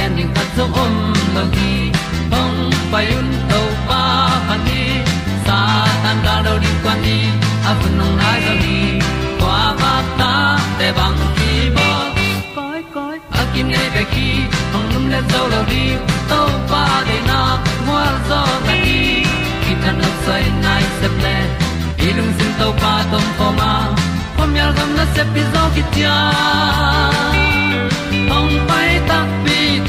pi zo khat zo om lo gi hong pai un to pa pa ni sa tan da do di kwan ni a bu nong nai zo ni kwa ba ta te bang ki bo koi koi a kim nei be ki hong lum le zo lo di to pa de na mo zo ta ni ki tan no sai nai se ple ilung sin to pa tom ko ma. Pom yal gam na se pi zo ki tia hong pai ta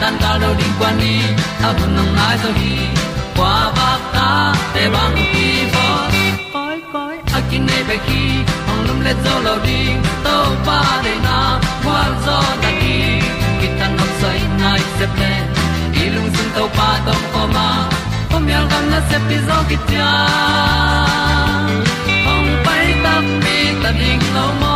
tan cao do đi qua đi, ta bu nang mai zo gi qua ba ta te bang ki bo koi koi a kin nei be ki ong lum le zo lo di to pa de na kwa zo ta ki ki tan nok sai nai se ple lung sun to pa tom ko ma. Pom yal gam na se pi zo ki tia ong pai ta mi ta ding lo mo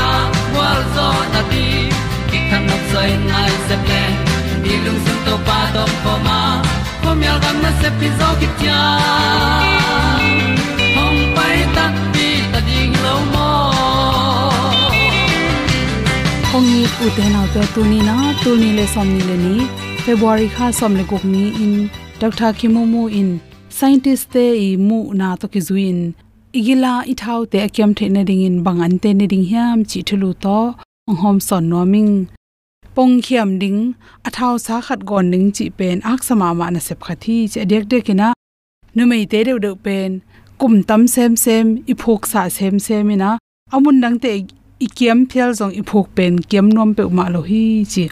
zo na ti ki kan nok sai nai se ple ni lung sun to pa to pa ma. Ko mi al gam na se pi zo ki tia hom pai ta ti ta ding lo mo kong ni u te na to tu ni na, tu ni le som ni le ni. February kha som le gok ni in. Dr kimumu in. Scientist te i mu na to ki zuin igila ithau te akyam the na ding in bang an te ne ding hiam, chi thulu to ong hom son noming pong khiam ding, athau sa khat gon ning chi pen, ak sama ma na sep khathi che dek dek ina nu mei te de de pen, kum tam sem sem i phok sa sem sem ina, amun dang te ikiam phel phial jong i phok pen, kiam nom pe ma lo hi, chi.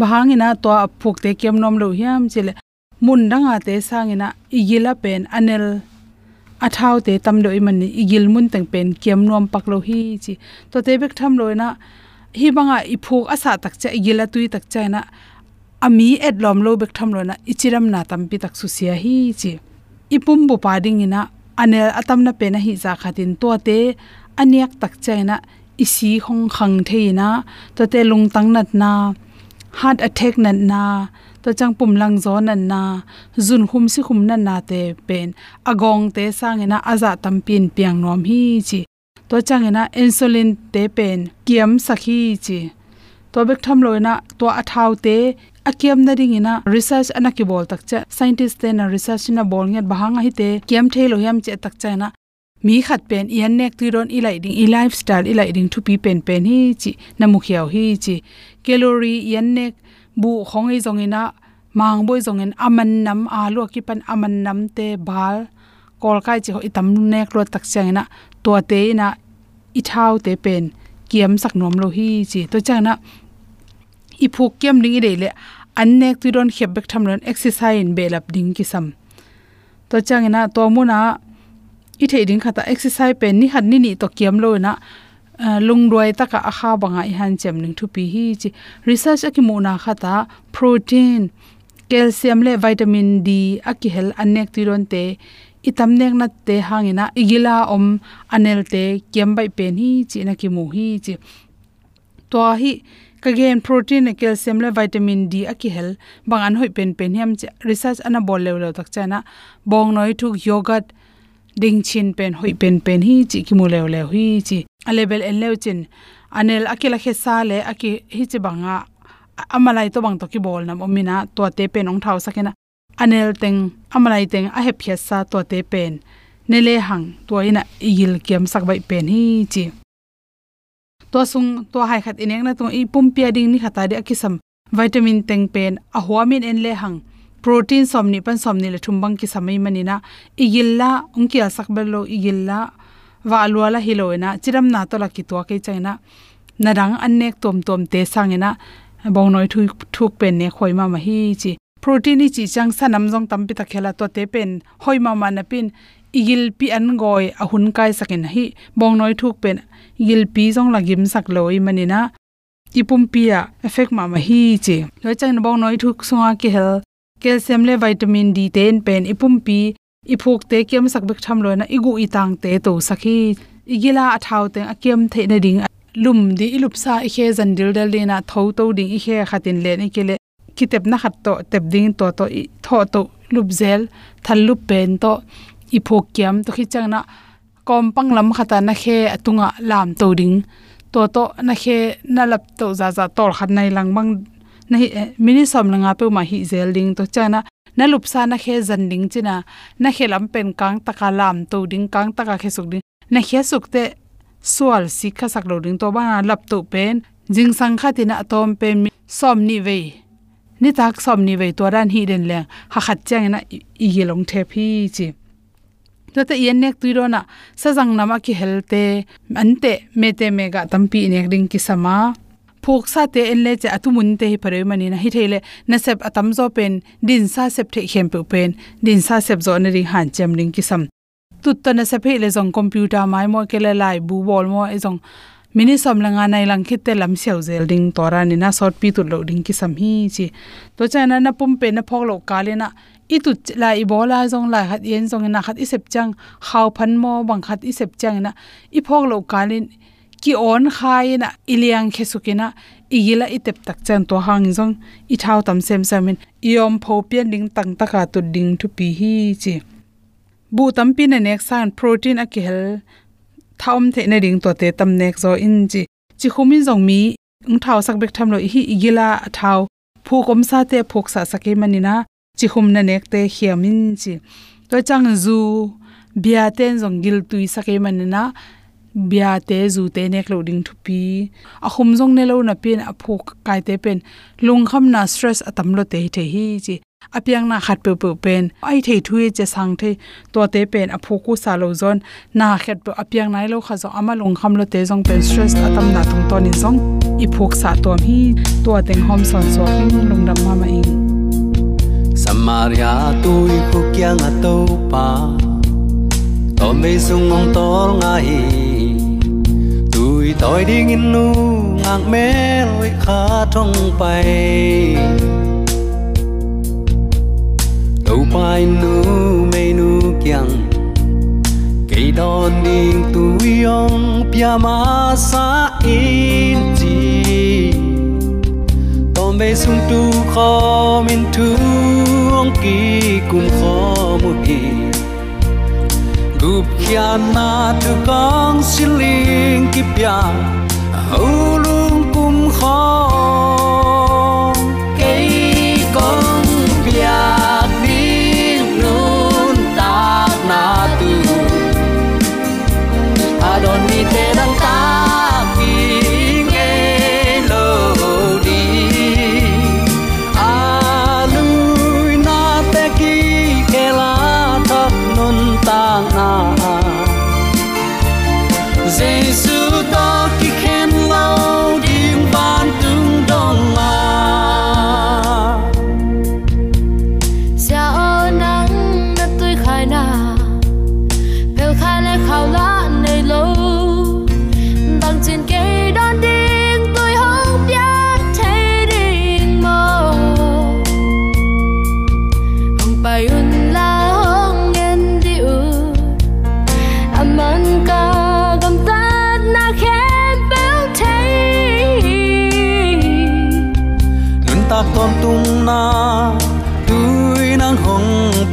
Bahangina to phok te kiam nom lo hiam chile mun danga te sangina igila pen anel athau te tam do iman ni igil mun teng pen kiam nom pak lo hi chi to te bek tham lo na hi banga i phok asa tak cha igila tui tak cha na ami et lom lo bek tham lo na ichiram na tam pi tak su sia hi chi ipum bu pa ding ina anel atam na pe na hi za khatin to te aniak tak chaina isi khong khang theina to te lung tang nat na heart attack nan na, to chang pum lang zo nan na, zun khum si khum nan na te pen, agong te sang ena aza tam pin piang nom hi chi, to chang na insulin te pen, kiam sakhi chi. To bek tham loina to athau te akiam na ring ina research anaki bol tak cha, scientist te na research na bol nge bahanga hi te, kiam thelo yam che tak cha na mi khat pen, ian nek tu ron, ilai ding, i lifestyle, ilai ding thu pi pen pen hi chi, na mukhiao hi chi calorie yan ne bu khong ei zong e ina mang boi zong en aman nam a lu ki pan aman nam te bal, kol kai chi ho itam nek ro tak chang e na to te e na i thau te pen, kiam sak nom lo hi chi. To chang na i phu kiam ding i de le, an nek tu ron khep bek tham ron exercise in belap ding ki sam. To chang na to mu na i the ding khata exercise pen ni hat ni ni to kiam lo na lung roi taka a kha banga i han chem ning thu pi hi chi. Research aki mu na khata protein, calcium le vitamin d aki hel anek ti ron te, itam nek na te hangina, igila om anel te kem bai pen hi chi na ki mu hi chi. To hi kagen protein, calcium le vitamin d aki hel bang an hoi pen pen hiam research ana bol le lo tak chana, bong noi thuk yogurt ding chin pen hoi pen pen hi chi ki mu le le hi chi level en leuchin anel akila khe sa le aki hi chi banga, amalai to bang to ki bol nam omina to te pen ong thau sakena. Anel teng, amalai teng, a hep phia sa to te pen. Nele hang to ina igil kem sak bai pen hi chi to sung to hai khat ineng na to i pum pia ding ni khata de akisam vitamin teng pen, a huamin en le hang. Protein somni pan somni le thumbang ki samai manina. Igilla ungkia sakbelo igilla wa alwala hiloina chiram na to la ki to ke chaina. Narang annek tom tom te sangena bong noi thu thuk pen ne khoi ma hi chi. Protein chi chang sanam jong tam pi ta khela to te pen, hoi ma na pin. Igil pi an goi a hun kai sakin hi. Bong noi thuk pen, igil pi jong la gim sak loi manina ipum pia, effect ma ma hi chi. Lo chang bong noi thuk sunga ki hel. Calcium le vitamin d ten pen, ipum pi iphuk te kem sak bek tham loina, igu itang te to sakhi. Igila athau te akem the na ding, lum di ilup sa i khe zan dil dal dina tho to ding i khe khatin le ni kele kitep na khat to, tep ding to to, i, tho to lup zel, thal lup pen to i phok kiam to khi chang na kom pang lam khata na khe atunga lam to ding. To to na khe na lap to za za tor khat nai lang mang, na hi eh, mini som langa pe ma hi zel ding. To chana na lup na khe zan china, na khe pen kang taka lam to ding kang taka khe suk ding. Na khe suk te sual sikha sak lo ding to ba lap to pen. Jing sang kha tina atom pen som ni ve ni tak som ni ve to ran hi den leng. Ha khat chang na i yelong the phi chi. To te yen nek tu ro na sa jang nama ki helte ante me te me ga tampi nek ding ki sama phok sa te en le che atumun te hi pare mani na hi thele na sep atam zo pen din sa sep the khem pe pen din sa sep zo ne ri han chem ring kisam tut ta na sep le jong computer mai mo ke le lai bu bol mo e jong mini som langa nai lang khit te lam seu zel ding tora ni na sort pi tu lo ding kisam hi chi to cha na na pum pe na phok lo ka le na i tu la i bola jong la hat yen jong na khat i sep chang khaw phan mo bang khat i sep chang na i phok lo ka le ki on khai na iliang khesukina, igila itep tak chan to hang jong i thau tam sem samin, iom pho pian ding tang taka tu ding thu pi hi chi. Bu tam pin na nek san protein a kel thaum the na ding to te tam nek zo in chi. Chi khumin jong mi ung thau sak bek tham lo hi igila thau phu kom sa te phok sa sake manina chi khum na nek te hiamin chi. To chang zu, bia ten jong gil tui sake manina bia te zu te nek lo ding thu pi. A khum jong ne lo na pin a phok kai te pen. Lung kham na stress atam lo te the hi chi. Apyang na khat pe pe pen. Ai thei thui e che sang the. To te pen a phoku sa lo zon. Na khat pe apyang nai lo kha zo. Ama lung kham lo te jong pen stress atam na tung to ni e jong i phok sa tom hi. To teng hom son so hi. Lung dam ma ma ing. Samaria tui khu kyang a to pa. To me sung ong tol ngai tôi đi nghìn nu ngang mê lối khá trong bay đâu bay nu mê nu kyang cây đòn đi tu yong pia ma sa in chi to về sung tu khó min thương kỳ cùng khó một kỳ tup kia na tu kong siling kipya hulung kum khong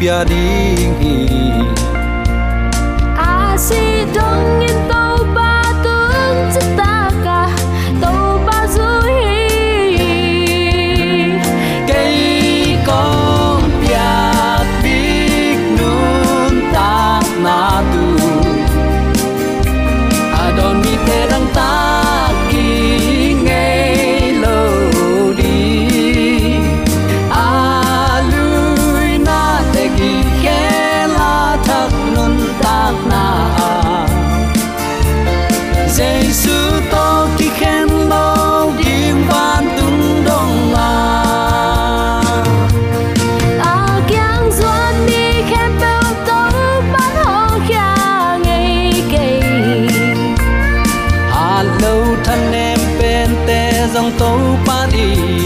bia đi a pasianong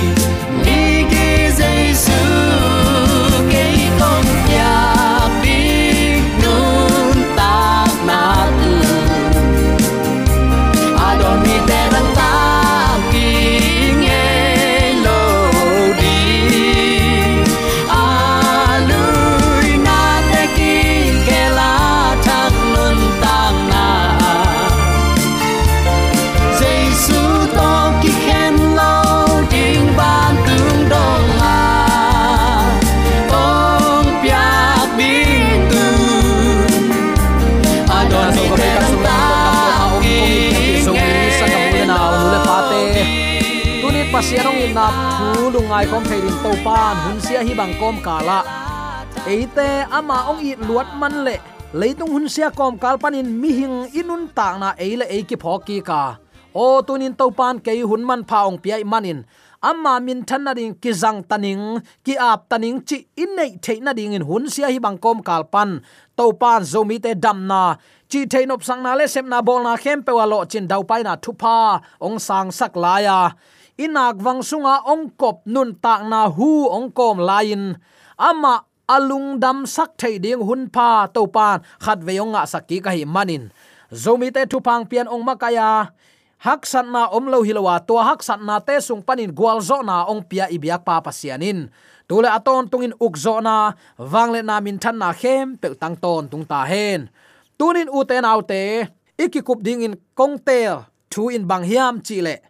thu lungai kom din to pan hun sia hi bang kom kala eite ama ong i luat man le. Leitung hun sia kom kal panin mi hing inun ta na eile e ki phoki ka. O tunin to pan ke hun man phaong piai manin amma min thanna ding ki zang taning ki ap taning chi in nei theina ding in hun sia hi bang kom kal pan. To pan zomi te dam na. Chi thein op sang na le sem na bol na khem pe wa lo chin dau pai na thu pa ong sang sak la ya inak wangsunga ongkop nun tak na hu ongkom lain. Ama alung dam sak thei ding hun pa to pan khat veyonga nga sakki ka hi manin. Zomi te thu pang pian ong makaya. Hak san na om lo hilowa to hak san na te sung panin gwal zo na ong pia ibiak pa pasianin tule aton tungin ukzo na wangle na min than na khem pe tang ton tung ta hen. Tunin uten autte ikikup ding in kongtel thu in bang hiam chile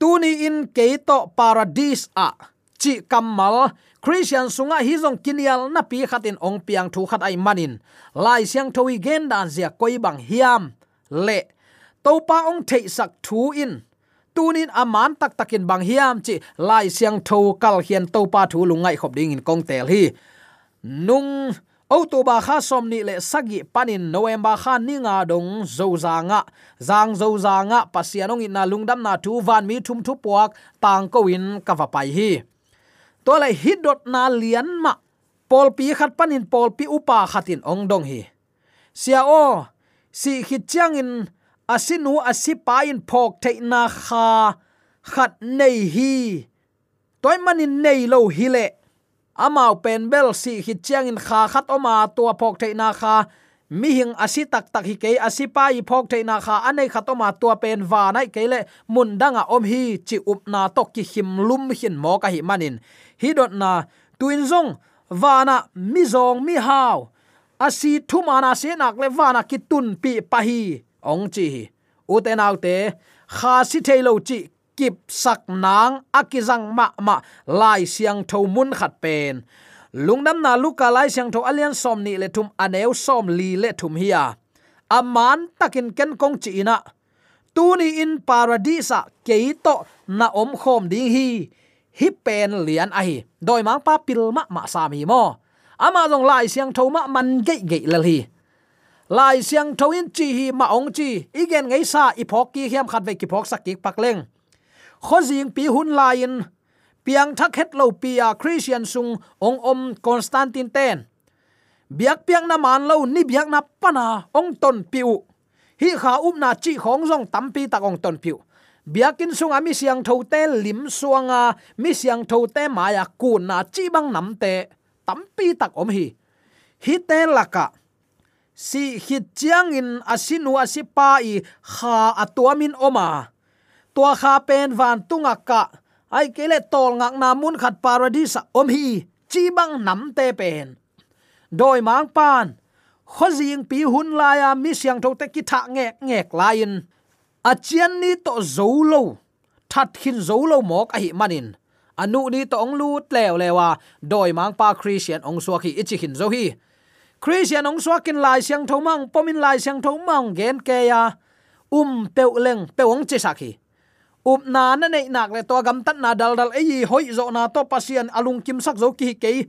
tuni in keito paradise a. Chi kamal, christian sunga hi jong kinial na pi khatin ong piang thu khat ai manin. Lai siang thoi gen dan zia koi bang hiam. Le. To pa ong thei sak thu in. Tunin aman tak takin bang hiam chi lai siang tho kal hian to pa thu lungai khop ding in kong tel hi. Nung October kha somni le sagi panin November kha ninga dong zo zanga zang zo zanga pasianong ina lungdam na tu van mi thum thu puak tang ko in ka va pai hi. To le hidot na lian ma pol pi khat panin pol pi upa khatin ong dong hi. Sia o si khit chang in asinu asipa in phok the na kha khat nei hi. Toy manin nei lo hi le amau pen bel si hi chiang in kha khat oma tua phok thei na kha. Mi hing asi tak tak hi ke asi pa i phok thei na kha. Anei khatoma tua pen wa nai ke le mun danga om hi chi up na to ki him lum hin mo ka hi manin. Hi dot na, tuin zong wana mi zong, mi hao asi thu mana se nak le wana ki tun pi pa hi. Ong chi u te nau te, kha si thailo chi kip sak nang akizang ma ma lai siang tho mun khat pen. Lungnam na luka lai siang tho alian som ni le thum aneu som li le thum hiya aman takin ken kong chi ina. Tuni in paradisa keito na om khom ding hi. Hi pen lian ai doi mang pa pil ma ma sa mi mo. Ama dong lai siang tho ma man ge ge lal hi. Lai siang tho in chi hi ma ong chi. Igen ngai sa i phok ki hiam khat ve ki phok sak ki pak leng khozing pi hun lain. Piang thak het lo pia christian sung ong om constantine ten. Biak piang na man lo ni biak na pana ong ton piu. Hi kha um na chi khong jong tampi tak ong ton piu. Biakin sung ami siang tho te lim suanga, mi siang tho te maya ku na chi bang nam te. Tampi tak om hi. Hi te laka. Si hit chiang in asinu asipa i kha atuamin oma tua kha pen van tunga ka. Ai kele tol ngak na mun khat paradise om hi. Chi bang nam te pen. Doi mang pan. Khozing pi hun la ya mi siang tho te ki tha nge nge lain a chian ni to zolo that hin zolo mok a hi manin. Anu ni to ong lut lew lewa doi mang pa christian ong suwa ki ichi hin zo hi. Christian ong suwa kin lai siang tho mang, pomin lai siang tho mang gen ke ya um peu leng pe ong che sakhi up na na nei nak le to gam tan na dal dal ei hoi zo na to pasian alung kim sak zo ki ke.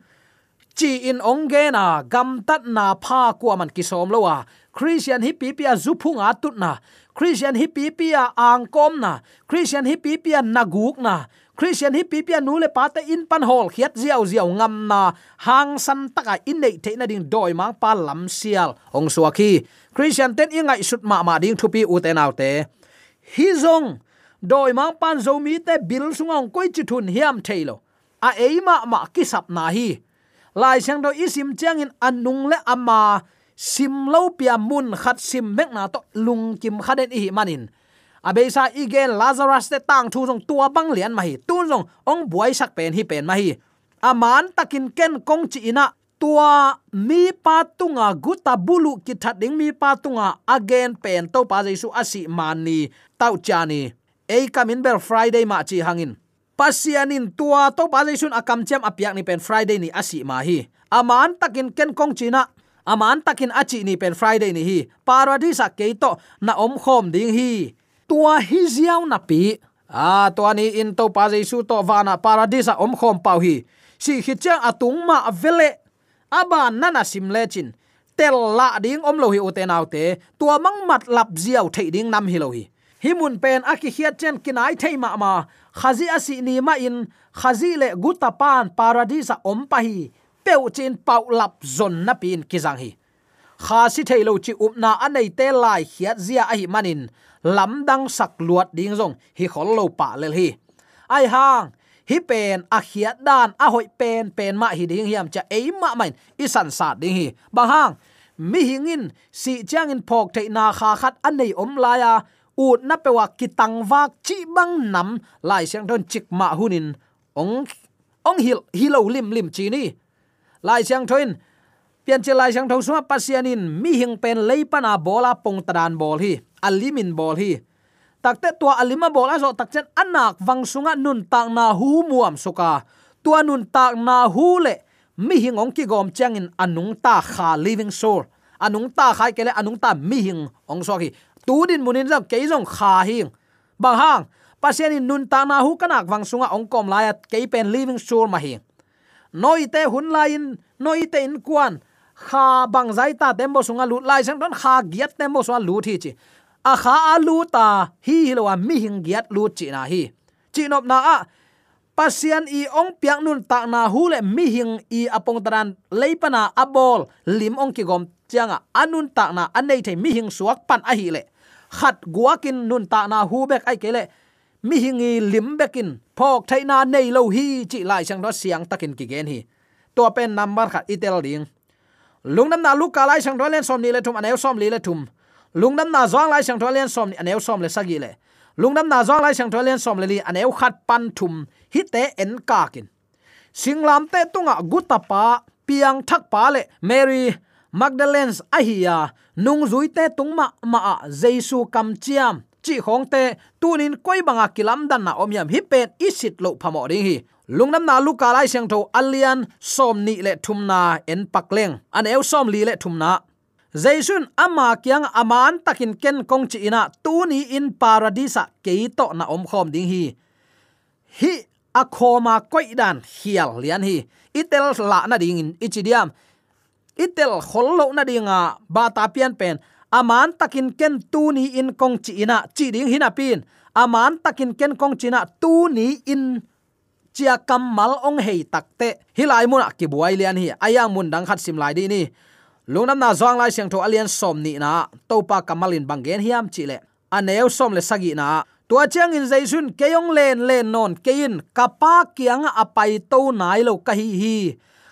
Chi in ong ge na gam tat na pha ku man ki som lo wa. Christian hi pi pi a zuphung a tut na. Christian hi pi pi a ang kom na. Christian hi pi pi a naguk na. Christian hi pi pi nu le pa te in pan hol khiat ziaw ziaw ngam na. Hang san taka in nei the na ding doi mang pa lam sial. Ong suaki christian ten ingai sut ma ma ding thupi u te nau te. Hi zong doi mang pan zo mi te bil sungong koi chi thun hiam thailo a eima ma ki sap na hi. Lai sang do isim chang in anung le ama à sim lo pia mun khat sim mek na to lung kim khaden hi manin abeisa igen lazarus te tang thu jong tua bang lian ma hi. Tu jong ong buai sak pen hi pen ma hi. À, Aman takin ken kong chi ina tua mi pa tunga à, guta bulu ki that ding mi pa tunga again pen to pa jaisu asi mani tau chani ei kamin bel friday ma chi hangin. Pasianin tua to pa akam chem apiak ni pen friday ni asi ma hi. Aman takin ken kong china aman takin achi ni pen friday ni hi. Paradisa keito na om khom ding hi. Tua hi ziaw na pi. A, tua ani in to pa jesu to vana paradisa om khom pau hi. Si hi chang atung ma vele aba nana sim lechin tel la ding om lo hi uten autte tua mang mat lap ziaw thei ding nam hi lo hi himun pen aki hiat chen kinai theima ma khazi asi ni ma in, khazi le guta pan paradisa om pa hi. Peu chin pau lap zon na pin kizang hi. Kha si thailo chi upna anei te lai hiat zia a hi manin. Lam dang sak luat ding zong, hi khol lo pa lel hi. Ai hang, hi pen a hiat dan a hoi pen pen ma hi ding hiam cha ei ma main, i san sa ding hi. Bang hang, mi hingin si chang in phok thei na kha khat anei om la ya u na pewa kitang wak chi bang nam lai siang don chik ma hunin ong ong hil hilo lim lim chi ni. Lai siang thoin pian chi lai siang tho suma pasianin mi hing pen leipana bola pong tadan bol hi alimin bol hi. Takte tua alima bola zo takchen anak wangsunga nun tak na hu muam suka tua nun tak na hu le, mi hing ong ki gom changin anung ta kha living soul. Anung ta khai kele anung ta mi hing ong so ki tu din munin zam ke jong kha hing. Bang hang, pasien in nun ta na hu kanak wang sunga ong kom la at ke pen living soul ma hi noi te hun lain noi te in kwan kha bang zai ta tembo sunga lut lai sang don kha giat tembo sunga lut hi chi. A kha a lu ta, hi lo wa mi hing giat lut chi na hi. Chi nop na a pasian i ong piak nun ta na hu le mi hing i apong taran leipana abol lim ong ki gom chianga anun ta na anei the mi hing suak pan a hi le. Khat guakin nun ta na hu bek ai kele. Mi hingi lim bekin. Phok thaina nei lo hi chi lai sang do siang takin ki gen hi. To pen number khat itel ding. Lungnam na luka lai sang tholen som ni le thum, aneu som li le thum. Lungnam na zong lai sang tholen som ni, aneu som le sagi le. Lungnam na zong lai sang tholen som le li, aneu khat pan thum. Hi te en ka kin. Singlam te tunga gutapa piang thak pa le. Mary magdalens ahia nung zui te tungma ma a, jesu kam chiam, chi khong te, tunin koi banga kilam dan na omyam hi pen isit lo phamo ding hi. Lungnam na luka lai siang tho alian som ni le thumna en pakleng an eu som li le thumna jaisun ama kyang aman takin ken kong chi ina, tuni in paradisa keito na om khom ding hi. Hi akoma koi dan hial lian hi. Itel la na ding in ichidiam itel khollo na dinga ba ta pian pen. Aman takin ken tu ni in kong chi ina, chi ding hina pin. Aman takin ken kong china tu ni in chia kamal ong hei takte hilai mun ki buai lian hi. Aya mun dang khat sim lai di ni. Lungnam na zong lai siang tho alian som ni na. Topa kamalin bangen hiam chi le. Aneu som le sagi na. Tua chiang in jaisun keyong len len non kein kapa kianga apai to nai lo ka hi hi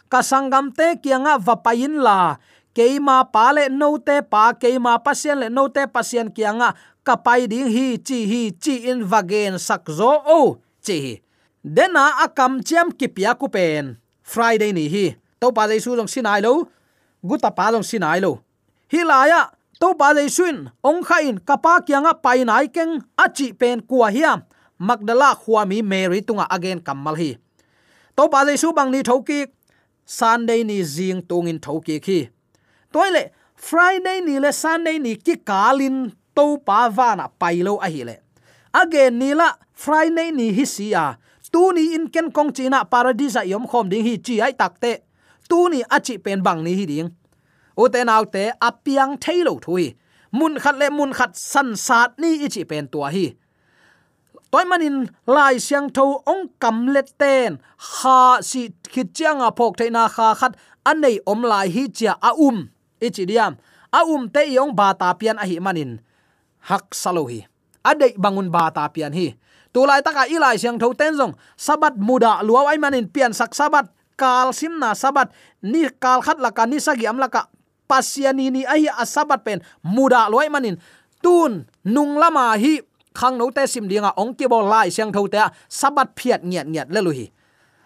ka sangam te kianga vapain la. Keima pa le no te pa, keima pasien le no te pasien kianga. Kapai ding hi, chi hi, chi in vagen sakzo o, chi hi. Dena akam chiam kipia ku pen friday ni hi. To pa dei su jong sinai lo. Guta pa jong sinai lo. Hi laya to pa dei suin, ong kha in kapa kyanga pai nai keng, achi pen kwa hiam magdala khuami mary tunga again kamal hi. To pa dei su bang ni thoki sunday ni jing tungin thoki khi. Toile friday ni le, sunday ni ki kalin to pa vana pailo a hi le. Again ni la, friday ni hi sia tu ni in ken kong china paradise yom khom ding hi chi ai takte tu ni achi pen bang ni hi ding. O te nau te apiang thailo thui. Mun khat le, mun khat san sat ni ichi pen tua hi toy manin lai siang tho ong kam let ten. Kha si khit chiang a phok theina kha khat anei om lai hi chia a um. Ichi diam. A um te yong ba ta pian a hi manin. Hak salohi adei bangun ba ta pian hi. Tu lai taka ilai siang tho ten jong sabat muda luaw ai manin pian sak sabat. Kal sim na sabat. Ni kal khat laka ni sagi am laka. Pasiani ni ai a sabat pen. Muda loi manin. Tun nung lama hi khang no te sim dinga ong à, ki bo lai siang tho te à. sabat phiat ngiat ngiat le lu hi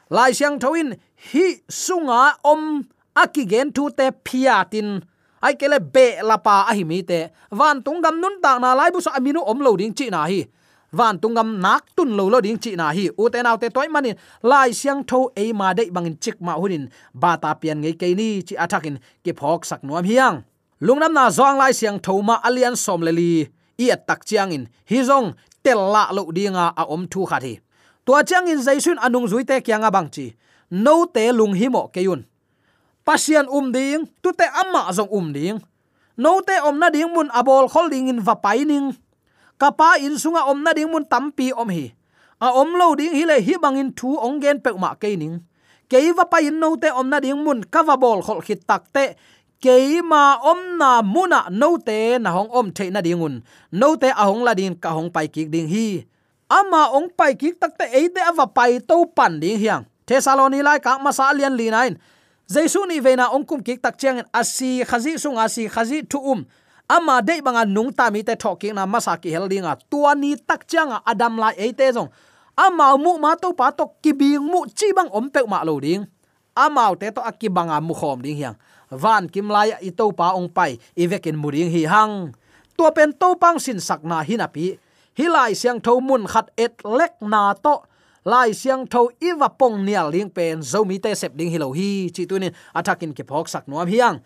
lai siang tho in hi sunga om akigen thu te phiatin ai kele be lapa a hi mi te. Van tung gam nun ta na lai bu sa aminu om lo ding chi na hi van tungam nak tun lo lo ding chi na hi u te naw te toy manin lai siang tho e ma dei bangin chik ma hunin ba ta pian ngei ke ni chi athakin ke phok sak nuam hiang. Lungnam na zong lai siang tho ma alian som le li i tak chiang in hi zong, tel la lo dinga a om thu kha thi. Tua chiang in jaisun anung zui te kyanga bang chi. No te lung hi mo ke yun. Pasian um ding, tu te amma zong um ding. No te om na ding mun abol khol ding in va pai ning. Kapa in sunga om na ding mun tampi om hi. A om lo ding hi le hi bangin thu ong gen pe ma ke ning. Ke va pa in no te om na ding mun ka va bol khol khit tak te keima ma om na muna no te na hong om the na dingun. No te a hong la din ka hong pai kik ding hi. Ama ong pai kik tak te e te ava pai to pan ding hiang. Thesaloni lai ka ma sa lian li nain. Jaisu ni vena ong kum kik tak chang asi, khazi sung asi, khazi thu um. Ama dei banga nung ta mi te thoki na masa ki heldinga tua ni tak chang adam lai e te jong ama mu ma to pa to ki bing mu chi bang om pe ma lo ding. Ama te to akibanga mu khom ding hiang van kim lai i to pa ong pai i vekin muring hi hang. Tua pen to pang sin sak na hi lai siang tho mun khat et lek na to. Lai siang tho iwa pong nial ling pen zomi te sep ding hilo hi. Chi tunin atakin ke phok sak nuam hiang.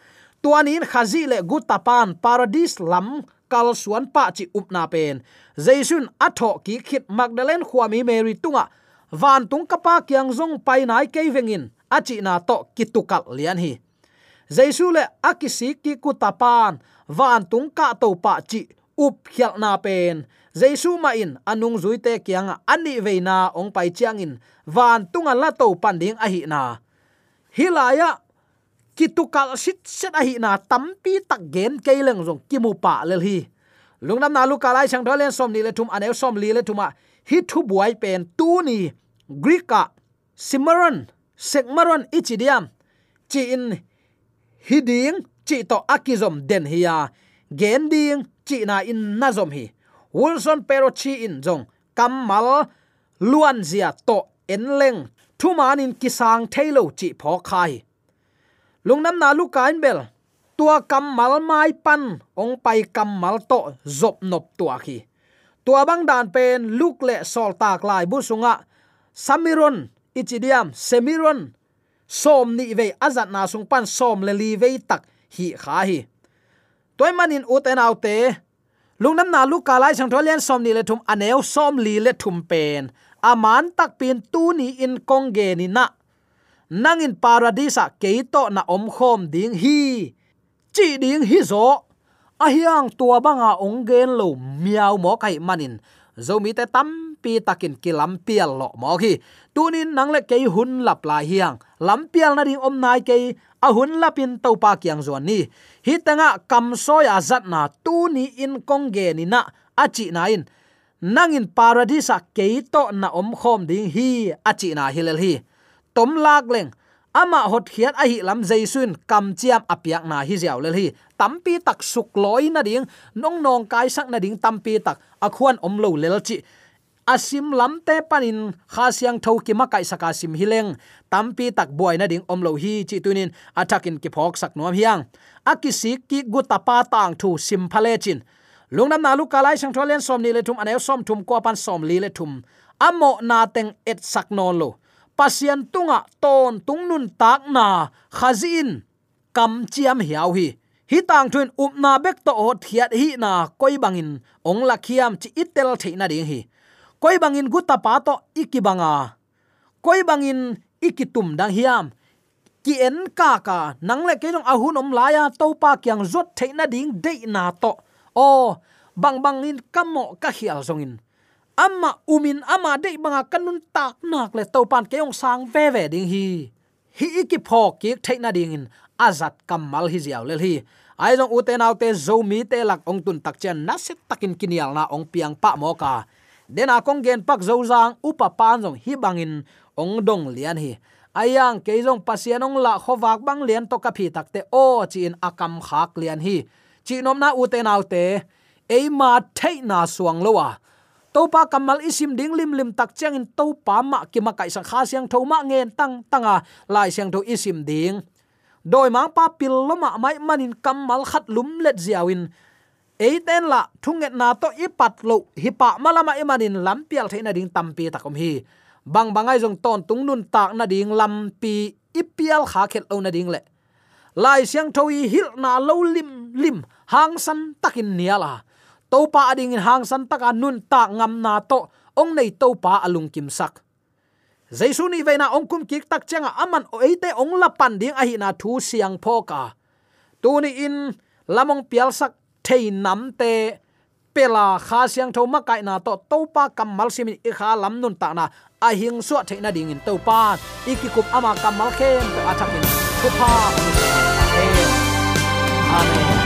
Tuanin khazi le gutapan paradis lam kal suan pa chi upna pen. Jaisun atho ki khit magdalen khwami mary tunga. Van tung kapa kyang zong pai nai ke vengin achi na to kitukal lian hi jaisu le akisi ki kutapan van tung ka to pa chi up khial na pen jaisu ma in anung zuite kyang ani veina ong pai chiang in van tunga la to panding a hi na hilaya kitukal sit set a hi na tampi tak gen keileng jong kimu pa lel hi lungnam na lu kalai sang dolen som ni le thum aneu som li le thuma hi thu buai pen tu ni grika simaron sekmaron ichidiam chi in hi ding chi to akizom den hiya gen ding chi na in na zom hi wilson pero chi in jong kamal luan zia to en leng thu manin kisang thailo chi pho khai lungnam na lu kain bel tua kamal mai pan ong pai kamal to zop nop tua khi tua bang dan pen luk le sol tak lai bu sunga samiron ichidiam semiron som ni ve azat na sung pan som le li ve tak hi kha hi. Toy manin uten autte lungnam na lu kalai sang tholian som ni le thum aneu, som li le thum pen. Aman tak pin tu ni in kong ge ni na. Nangin paradisa keito na om khom ding hi. Chi ding hi zo. A hiang tua banga ong gen lo miao mo kai manin. Zomi te tam pi takin kilam pial lo mo khi. Tunin nang le ke hun lap la hiang. Lam pial na ding om nai ke a hun lapin to pa kyang zon ni. Hi tanga kam soya zat na tu ni in kong ge ni na achi na in. Nangin paradisa ke to na om khom ding hi achi na hilel hi. Tom lak leng. Ama hot khiat a hi lam jaisun kam chiam apiak na hi jaw lel hi. Tampi tak suk loi na ding. Nong nong kai sak na ding tampi tak. Akhuan om lo lel chi asim lamte panin kha siang tho ki ma saka sim hileng. Tampi tak boy na ding om lo hi chi tunin atakin ki phok sak nom hiang. Akisi ki gutapa tang thu sim phale chin. Lungnam na lu kalai sang tholen som ni le thum anel som thum ko pan som li le thum. Amo na teng et sak non lo. Pasien tunga ton tungnun tak na khazin kam chiam hiao hi. Hi tang up upna bek to hot thiat hi na koi bangin ong la khiam chi itel theina ding hi koi bangin guta pa to ikibanga koi bangin ikitum dang hiam. Ki en ka ka nang le ke jong ahun om laya to pa kyang zot theina ding de na to. O, bang bangin kamo ka hial zongin. Amma umin ama de banga kanun tak nak le to pan ke jong sang ve ve ding hi. Hi iki phok ki theina ding in azat kamal hi ziaw le hi. Ai jong u te nau te zo mi te lak ong tun tak chen na set takin kinial na ong piang pa mo ka dena kong gen pak zo zang upa pan jong hi bangin ong dong lian hi. Ayang à, ke jong pasian ong la khowak bang lian to ka phi takte o chin akam à khak lian hi. Chi nom na u te nau te ma thei na suang lowa topa kamal isim ding lim lim tak chang in topa ma ki ma kai sang kha siang tho ma ngen tang tanga lai siang tho isim ding doi mang pa pil loma mai manin kamal khat lum let ziawin eiten la thunget na to ipat lo hipa malama imanin lampial theina ding tampi takom hi bang bangai jong ton tung nun tak na ding lampi ipial kha khet lo na ding le lai siang thoi hil na lo lim lim hang san takin niala to pa ading in hang san taka nun ta ngam na to ong nei to pa alung kim sak jaisu ni veina ong kum kik tak changa aman o eite ong la pan ding a hi na thu siang phoka tu ni in lamong pial sak thei nam te pela kha siang tho ma kai na to to pa kamal simin i kha lam nun ta na. A hing so thei na ding in to pa ikikup ama kamal khen to athakin thu pa amen.